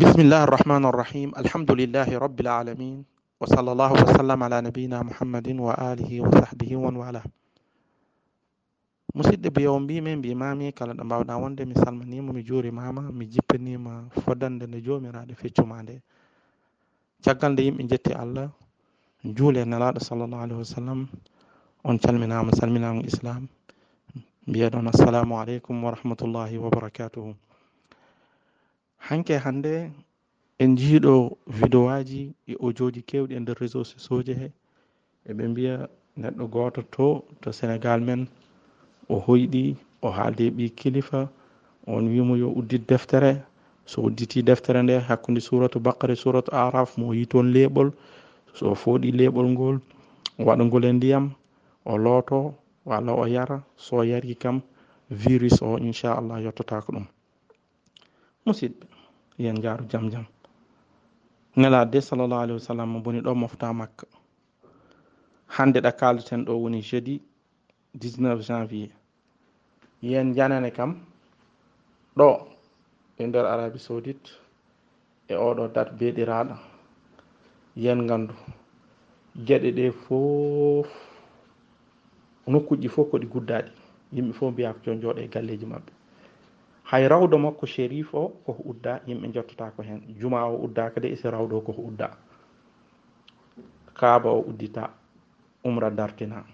arrahmani arrahim alhamdulillahi rabbil alamin wa sallallahu wa sallam ala nabiyina muhammadin wa alihi wa sahbihi wa wala musidɗo biyowo mbimi mbimami kala ɗo mbawɗa wonde mi salminima mi juurimama mi jippanima fodande nde jomiraɗo feccuma nde caggal nde yimɓe jetti allah juule nelaɗo sallllahu alayhi wa sallam on calminama salminago islam mbiyeɗon assalamu aleykum wa rahmatullahi wa barakatuhu hanke hannde en jiiɗo vidéo aji e audio ji kewɗi e nder réseau sociaux ji he eɓe mbiya neɗɗo goto to to sénégal men o hoyɗi o haalde ɓi kilifa on wimo yo uddit deftere. So udditi deftere nde hakkude suratu bakara suratu araf mo yi toon leeɓol. So fooɗi leeɓol ngol waɗa ngol e ndiyam o looto walla o yara. So yari kam virus o inchallah yettotako ɗum. Musidɓe. yen jaaru jam jam. Nelaade sallllahu alahi wa sallam mo boni ɗo mofta makka. Hannde ɗa kaaleten ɗo woni jeudi 19 janvier. Yen janane kam ɗo e nder arabie saudite e oɗo date beeɗiraɗo yen nganndu geɗe ɗe fof nokkuji fof ko ɗi guddaɗi. Yimɓe fof mbiya ko jo jooɗo e galleji maɓɓe. hay rawdo makko shérif o koko udda yimɓe jottotako hen. Juma o uddaka de ese rawdo o koko udda. Kaaba o uddita umra dartina.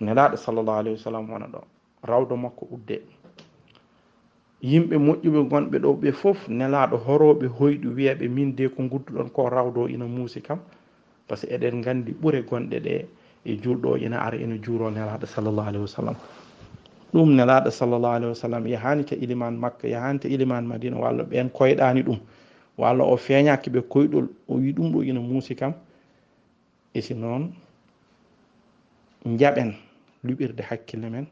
Nelaɗo sallllahu alayhi wa sallam wona ɗo rawdo makko udde. Yimɓe moƴƴuɓe gonɓe ɗo ɓe fof nelaɗo horoɓe hoyɗu wiyaɓe min de ko gudduɗon ko rawdo ina muusi kam. Par ce que eɗen gandi ɓuure gonɗe ɗe e julɗo ina ara ina juuro nelaɗo sallllahu alayhi wa sallam. Ɗum nelaɗo sallllahu alayhi wa sallam yahani to iliman makka yahani to iliman madina walla ɓen koyɗani ɗum walla o feeñaki ɓe koyɗol o wi ɗum ɗo ina muusi kam isi noon jaɓen luɓirde hakkille men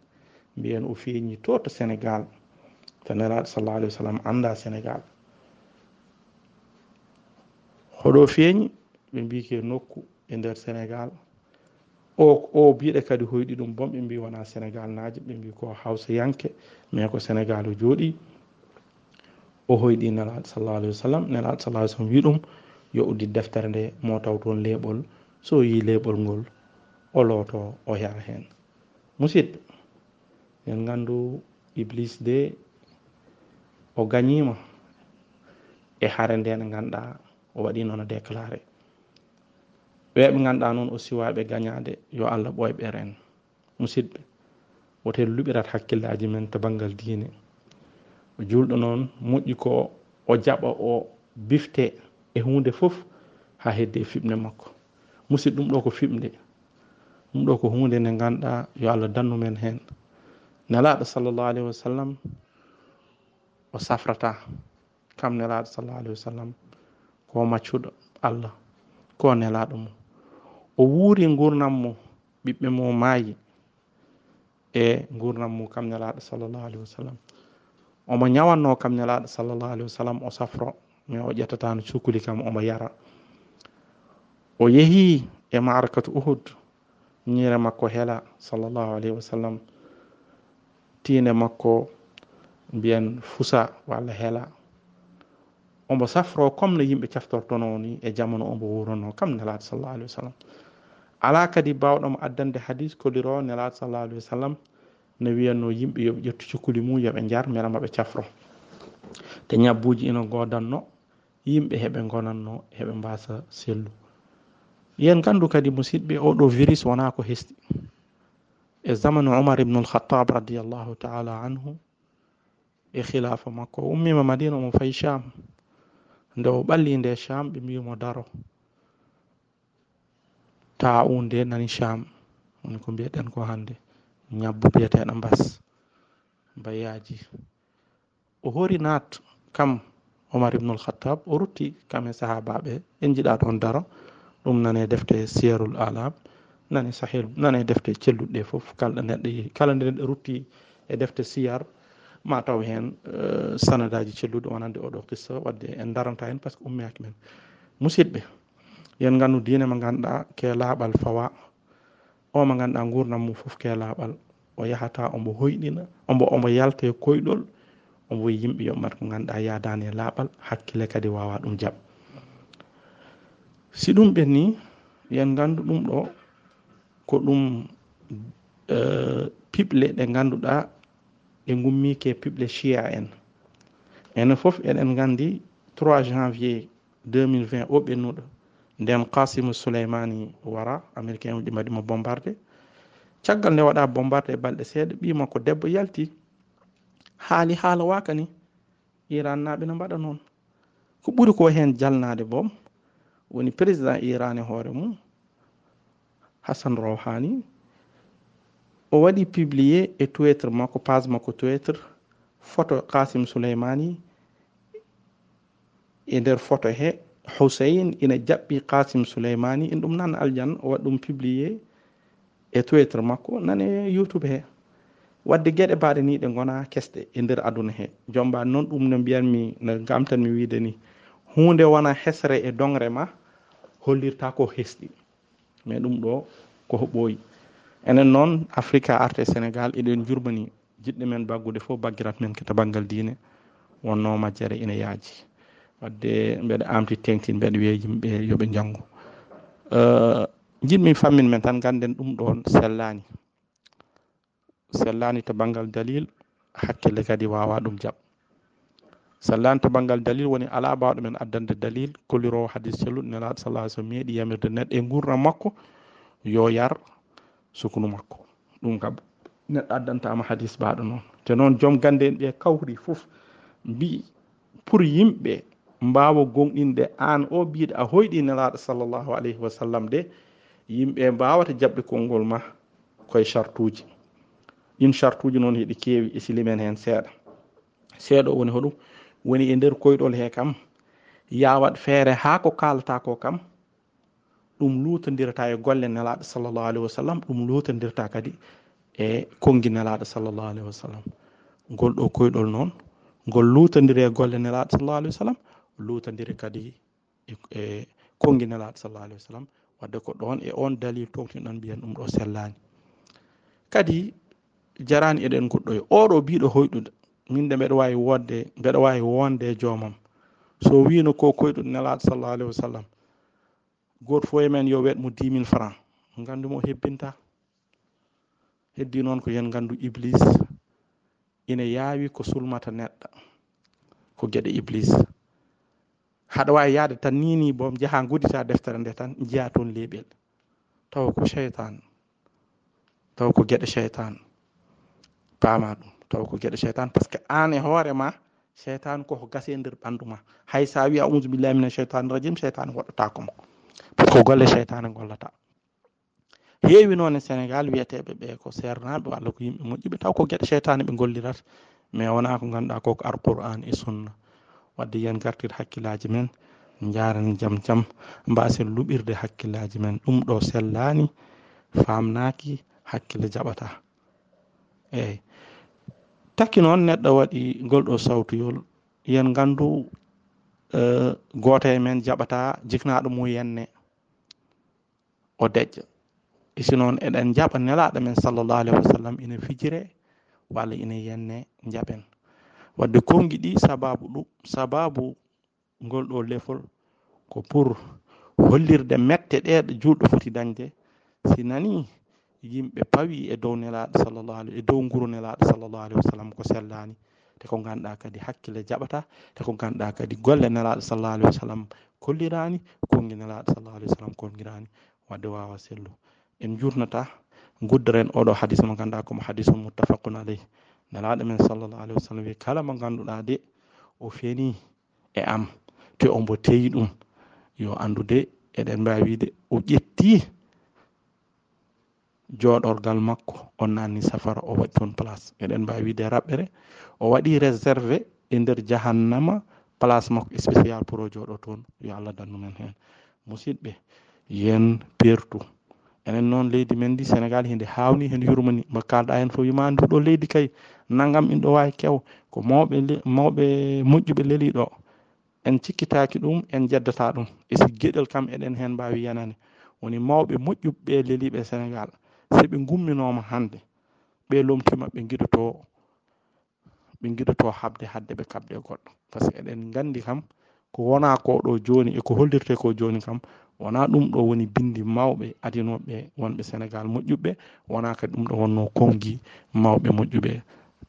mbiyen o feeñi to to sénégal to nelaɗo sallah alah wa sallam anda sénégal hoɗo feeñi ɓe mbike nokku e nder sénégal o o biɗe kadi hoyɗi ɗum bon ɓe mbi wona sénégal naji ɓe mbi ko hawsa yanke mais ko sénégal o jooɗi. O hoyɗi nelaɗo sallah alah wa sallam nelaɗo sallah sallam wi ɗum yo uddi deftere nde mo taw toon leeɓol so yi leeɓol ngol o looto o yara heen musidɓe en nganndu iblis de o gañiima e hare nde ngannduɗaa o waɗi noon déclaré. ɓeɓe ganduɗa noon aussi waɓe gañade yo allah ɓoyɓere en musidɓe woten luɓirat hakkillaji men to banggal diine. O julɗo noon moƴƴi ko o jaɓa o bifte e hunde foof ha hedde fiɓne makko. Musidɗo ɗum ɗo ko fiɓde ɗum ɗo ko hunde nde ganduɗa yo allah dannu men hen nelaɗo sallllahu alayhi wa sallam o safrata kam nelaɗo sallllahu alayhi wa sallam? Ko maccuɗo allah. Ko nelaɗo mum. o wuuri gurnam mo ɓiɓɓe mo maayi e gurnam mum kam nelaɗo sallllahu alayhi wa sallam. Omo ñawanno kam nelaɗo sallllahu alayhi wa sallam o safro mais o ƴettatano cukuli kam omo yara. O yeehi e marakatu uhud ñiire makko hela sallllahu alayhi wa sallam. Tiinde makko mbiyen fusa walla hela. Omo safro comme no yimɓe caftortono ni e jamanu omo wurono kam nelaɗo sallllahu alayhi wa sallam. Ala kadi bawɗomo addande hadis koliro nelaɗo sallah alih wa sallam no wiyanno yimɓe yoɓe ƴettu cukkuli mum yoɓe jar mbeɗa maɓe cafro. Te ñabbuji ina godanno yimɓe heɓe gonanno heɓe mbasa sellu. Yen gandu kadi musidɓe oɗo virus wona ko hesti. E zamanu umar ibnu lkhatab radiallahu taala anhu e khilafa makko o ummima madina omo fayi cham nde o ɓalli nde cham ɓe mbimo daro ta nani cham woni ko mbiyeɗen ko hande ñabbu biyeteɗo mbas mbayaji o hori nat kam omar ibnul khattab o rutti kam e sahabaɓe en jiɗa toon daro ɗum nane defte siyarul alam nane sahil nane defte celluɗɗe foof kalɗo neɗɗo kala nde neɗɗo rutti e defte siyar ma taw hen uh, sanadaji celluɗo wonande oɗo qissa wadde en daranta hen par ce que ummiyaki men musidɓe yen gandu diine mo ganduɗa laaɓal fawa. O mo ganduɗa gurdam mum foof laaɓal o yahata omo hoyɗina omo omo yalta e koyɗol omo woyi yimɓe yoɓmat ko ganduɗa yadani e laaɓal. Hakkille kadi wawa ɗum jaab si ɗum ɓen ni yen gandu ɗum ɗo ko ɗum e, piɓle ɗe ganduɗa ɗe gummike piɓle chia en. Enen foof eɗen gandi 3 janvier 2020 o ɓennuɗo. nden kasimu souleymani wara américain uji mbaɗimo bombardé. Caggal nde waɗa bombardé e balɗe seeɗa ɓima ko debbo yalti. Haali haala waka ni iran naɓe no mbaɗa noon. Ko ɓuri ko hen jalnade boom woni président iran e hoore mum hassan rohani o waɗi publié e twitter makko page makko twitter photo kasim souleymani e nder photo he. husein ina jaɓɓi kasim souleymani in ɗum nan aljan o waɗi ɗum publié e twitter makko nane youtube he. Wadde gueɗe mbaɗe ni ɗe gona kesɗe e nder aduna he. Jombani noon ɗum no mbiyanmi no gamtanmi wiide ni. Hunde wona hesre e dongre ma hollirta ko hesɗi. Mais ɗum ɗo koko ɓooyi. Enen noon afrique arte sénégal eɗen jurmani jiɗɗo men baggude fof baggirat men keta banggal diine. Wonno majjere ina yaaji. wadde mbeɗa amti tengtin mbeɗa wiya yimɓe yooɓe janngu eh, jiɗmi fammin men tan ganden ɗum ɗon sellani sellani to banggal dalil hakkille kadi wawa ɗum jaab sellani to banggal dalil woni ala bawɗo men addande dalil kollirowo hadis celluɗo nelaɗo salah sallam meeɗi yamirde neɗɗo e gurdam makko yo yar sukunu makko. Ɗum kam neɗɗo addantama hadis baɗo noon. Te noon joom gande en ɓe kawri fof mbi pour yimɓe mbawa gonɗinde an o mbiɗo a hoyɗi nelaɗo sallllahu alayhi wa sallam de yimɓe mbawata jaɓɓe konngol ma koye chartuji. Ɗin chartuji noon heɗi keewi e silimen hen seeɗa. Seeɗa woni hoɗum woni e nder koyɗol he kam yawat feere ha ko kalata ko kam ɗum lutodirta e golle nelaɗo sallllahu alayhi wa sallam ɗum lutodirta kadi e kongi nelaɗo sallllahu alayhi wa sallam. Ngol ɗo koyɗol noon ngol lutodiri e golle nelaɗo sallllahu alayhi wa sallam lutodiri kadi e, e kongi nelaɗo sallah alih wa sallam. Wadde ko ɗon e on dalil tongtiɗon mbiyen ɗum ɗo sellani. Kadi jarani eɗen goɗɗoye oɗo biɗo hoyɗude min de mbeɗa wawi wodde mbeɗa wawi wonde e joomam so wino ko koyɗude nelaɗo sallah alayhi wa sallam goto foye men yo wet mo dix mille franc gandumo hebbinta? Heddi noon ko yen gandu iblis ina yaawi ko sulmata neɗɗo ko gueɗe iblis. Haɗa wawi yaade tan nini bom jaha gudita deftere nde tan jiya toon leeɓel tawa ko cheytan tawa ko gueɗe cheytan paama ɗum tawa ko gueɗe cheytan par ce que an e hoorema cheytan koko gase nder ɓandu ma. Hay sa wi audu billahi mina cheytani rajim cheytane woɗɗatakomo par ce que golle cheytane gollata heewi noon e sénégal wiyeteɓe ɓe ko sernaɓe walla ko yimɓe moƴƴiɓe taw ko gueɗe cheytane ɓe gollirata mais wona ko ganduɗa koko alquran e sunna wadde yen gartir hakkillaji men jaran jaam jaam mbasen luɓirde hakkillaji men. Ɗum ɗo sellani famnaki hakkille jaɓata eyyi takki noon neɗɗo waɗi golɗo sawtuyol. Yen gandu e, goto e men jaɓata jiknaɗo mum yenne. O deƴƴa. Isi noon eɗen jaɓa nelaɗo men sallllahu alayhi wa sallam ina fijire walla ina yenne jaɓen wadde kongi ɗi sababu ɗum sababu ngol ɗo lefol ko pour hollirde mette ɗeɗo juɗɗo foti dañde. Si nani yimɓe pawi e dow nelaɗo sallllahu alayhi e dow nguru nelaɗo sallllahu alih wa sallam ko sellani te ko ganduɗa kadi hakkille jaɓata te ko ganduɗa kadi golle nelaɗo sallllahu alayhi wa sallam kollirani kongi nelaɗo sallllahu alih wa sallam kongirani wadde wawa sellu. En jurnata guddaren oɗo hadis mo ganduɗa komo hadis muttafaqun alayh nelaɗo men sallallah alih wa sallam wi kala mo ganduɗa de o feni e am to ombo teyi ɗum yo andude eɗen mbawi wiide. O ƴetti joɗorgal makko o nanni safara o waɗi toon place eɗen mbawi wiide raɓɓere. O waɗi réservé e nder jahannama place makko e spécial pour o joɗo toon. Yo allah dannumen hen musidɓe yen pertu enen noon leydi men ndi sénégal hende hawni hen yurmani mo kalɗa hen fo wima nduɗo leydi kay. Naggam in ɗo wawi kew. Ko mawɓe mawɓe moƴƴuɓe leeli ɗo. En cikkitaki ɗum en jeddata ɗum. E si gueɗel kam eɗen hen mbawi yanane woni mawɓe moƴƴuɓe leeliɓe sénégal. Seɓe gumminoma hande ɓe lomtima ɓe giɗoto ɓe giɗoto habde hadde ɓe kabde goɗɗo. Par ce que eɗen gandi kam ko wona ko ɗo joni eko hollirte ko joni kam wona ɗum ɗo woni bindi mawɓe adinoɓe wonɓe sénégal moƴƴuɓe. Wona kadi ɗum ɗo wonno kongi mawɓe moƴƴuɓe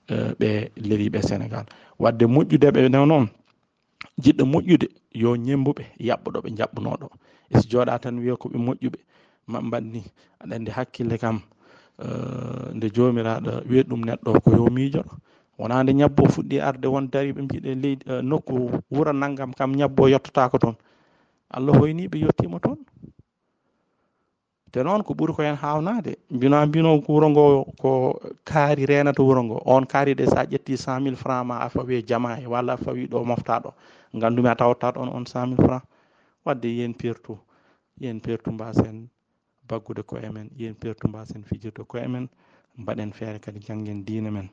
e, ɓe leliɓe sénégal wadde moƴƴudeɓe no noon jiɗɗo moƴƴude yo ñembuɓe yaɓɓuɗo ɓe jaɓɓunoɗo. E so jooɗa tan wiya koɓe moƴƴuɓe. Maɓe mbanni aɗa andi hakkille kam e, nde jomiraɗo wiyeɗi ɗum neɗɗo ko yo miijoɗo. Wona nde ñabbo fuɗɗi arde won dariɓe mbiɗe leydi e, nokku wura naggam kam ñabbo yettotako toon. allah hoyniɓe yettima toon. Te noon ko ɓuuri ko hen hawnade mbino mbino wuro ngo ko kaari renata wuro ngo. On kaari ɗe sa ƴetti cent mille franc ma a fawi e jama e walla a fawi ɗo moftaɗo gandumi a tawata on on cent mille franc wadde yen pertu yen pertu mbasen baggude koye men yen pertu mbasen fijirde koye men mbaɗen feere kadi janggen diine men.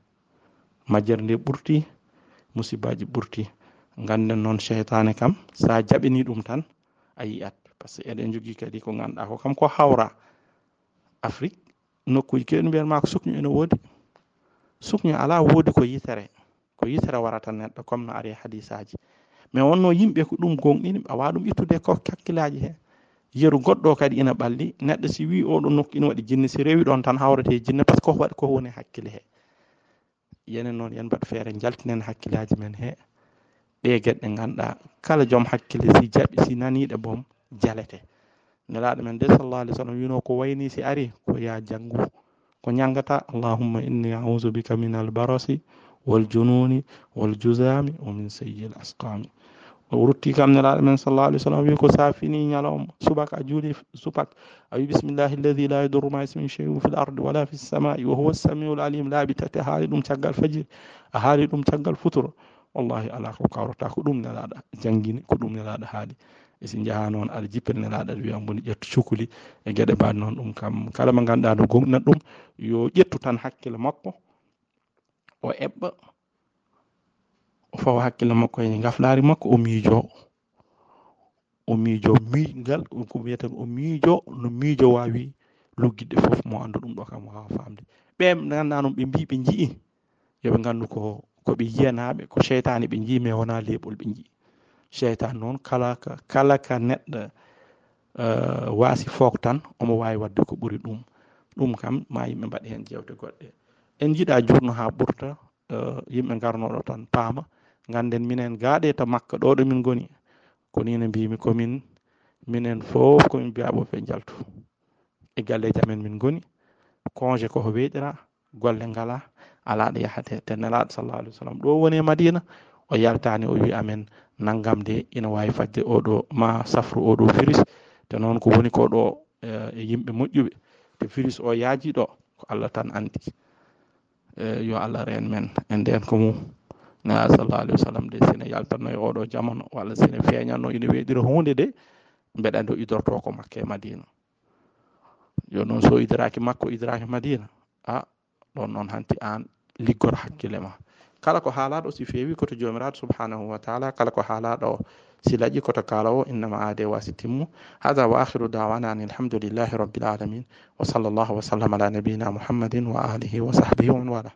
Majjere nde ɓurti musibbaji ɓurti. Ganden noon cheytane kam sa jaɓini ɗum tan a yiyat par ce que eɗen jogii kadi ko ganduɗa ko kam ko hawra. Afrique nokkuji keɗi mbiyatma ko sukñu ene woodi sukñu ala woodi ko yitere ko yitere warata neɗɗo comme no ari e hadisaji mais wonno yimɓe ko ɗum gonɗini awa ɗum ittude ko kakkillaji he yeru goɗɗo kadi ina ɓalli neɗɗo si wi oɗo nokku ina waɗi jinne si rewi ɗon tan hawrete e jinne par ce que ko waɗi ko woni hakkille he yenen noon yen mbaɗ feere jaltinen hakkillaji men he ɗe gueɗe ɗe ganduɗa kala joom hakkille si jaɓi si naniɗe boom jalete. Nelaɗo men de sallah alih w sallam wino ko wayni si ari ko ya janggu ko ñangata allahumma inni audu bika min albarasi waljununi waljusami wa min sayyi l asqami o rutti kam nelaɗo men sallah alih w sallam wi ko sa fini ñalawma. Subaka a juuli supak a wi bisimillahi alladi la yadurru ma ismin cheyum fi l ardi wala fi lsamai wa huwa samiul alim laaɓi tati a haali ɗum caggal fajiri a haali ɗum caggal futuro wallahi ala ko kawrata ko ɗum nelaɗa jangguini ko ɗum nelaɗa haali. E si jaha noon aɗa jippir nelaɗa aɗa wiya mboni ƴettu cukuli e gueɗe mbaɗi noon ɗum kam. Kala mo ganduɗa no gomnat ɗum yo ƴettu tan hakkille makko o eɓɓa o fawa hakkille makko e gaflari makko o miijo o miijo miigal ko wiyeten o miijo no miijo wawi luggiɗɗe fof mo andu ɗum ɗo kam wawa famde ɓe ganduɗa noon ɓe mbi ɓe jii yoɓe gandu ko koɓe yiyanaɓe ko cheytani ɓe jii mais wona leɓol ɓe jii cheytan noon kala ka kala ka neɗɗo uh, waasi fook tan omo wawi wadde ko ɓuri ɗum. Ɗum kam ma yimɓe mbaɗi hen jewte goɗɗe. En jiiɗa jurno ha ɓurta uh, yimɓe garnoɗo tan paama. Ganden minen gaaɗe to makka ɗo ɗo min goni ko ni no mbimi komin minen fof komin mbiyaɓo ɓe jaltu e galleji amen min goni congé koko weeɗira golle ngala ala ɗo yahate te nelaɗo sallah alih w sallam. Ɗo woni e madina o yaltani o wi amen naggam de ina wawi fadde oɗo ma safru oɗo firis. Te noon ko woni ko ɗo e yimɓe moƴƴuɓe. Te virus o yaaji ɗo ko allah tan andi e yo allah reen men. E nden ko mum. Nelaɗo sallah alih wa sallam de sene yaltanno e oɗo jamano walla sene feeñanno ina weeɗira hunde de mbeɗa o idorto ko makka e madina. Yo noon so idiraki makko idiraki madina a ɗon noon hanti an liggor hakkille ma kala ko haalaɗo si feewi koto jomiraɗo subhanahu wa taala kala ko haalaɗo si laaƴi koto kala o innama aade wasi timmu. Hada wa akhiru dawana an alhamdulillahi rabbil alamin wa sallllahu wa sallam ala nabiyina muhammadin wa alihi wa sahbihi wa man wala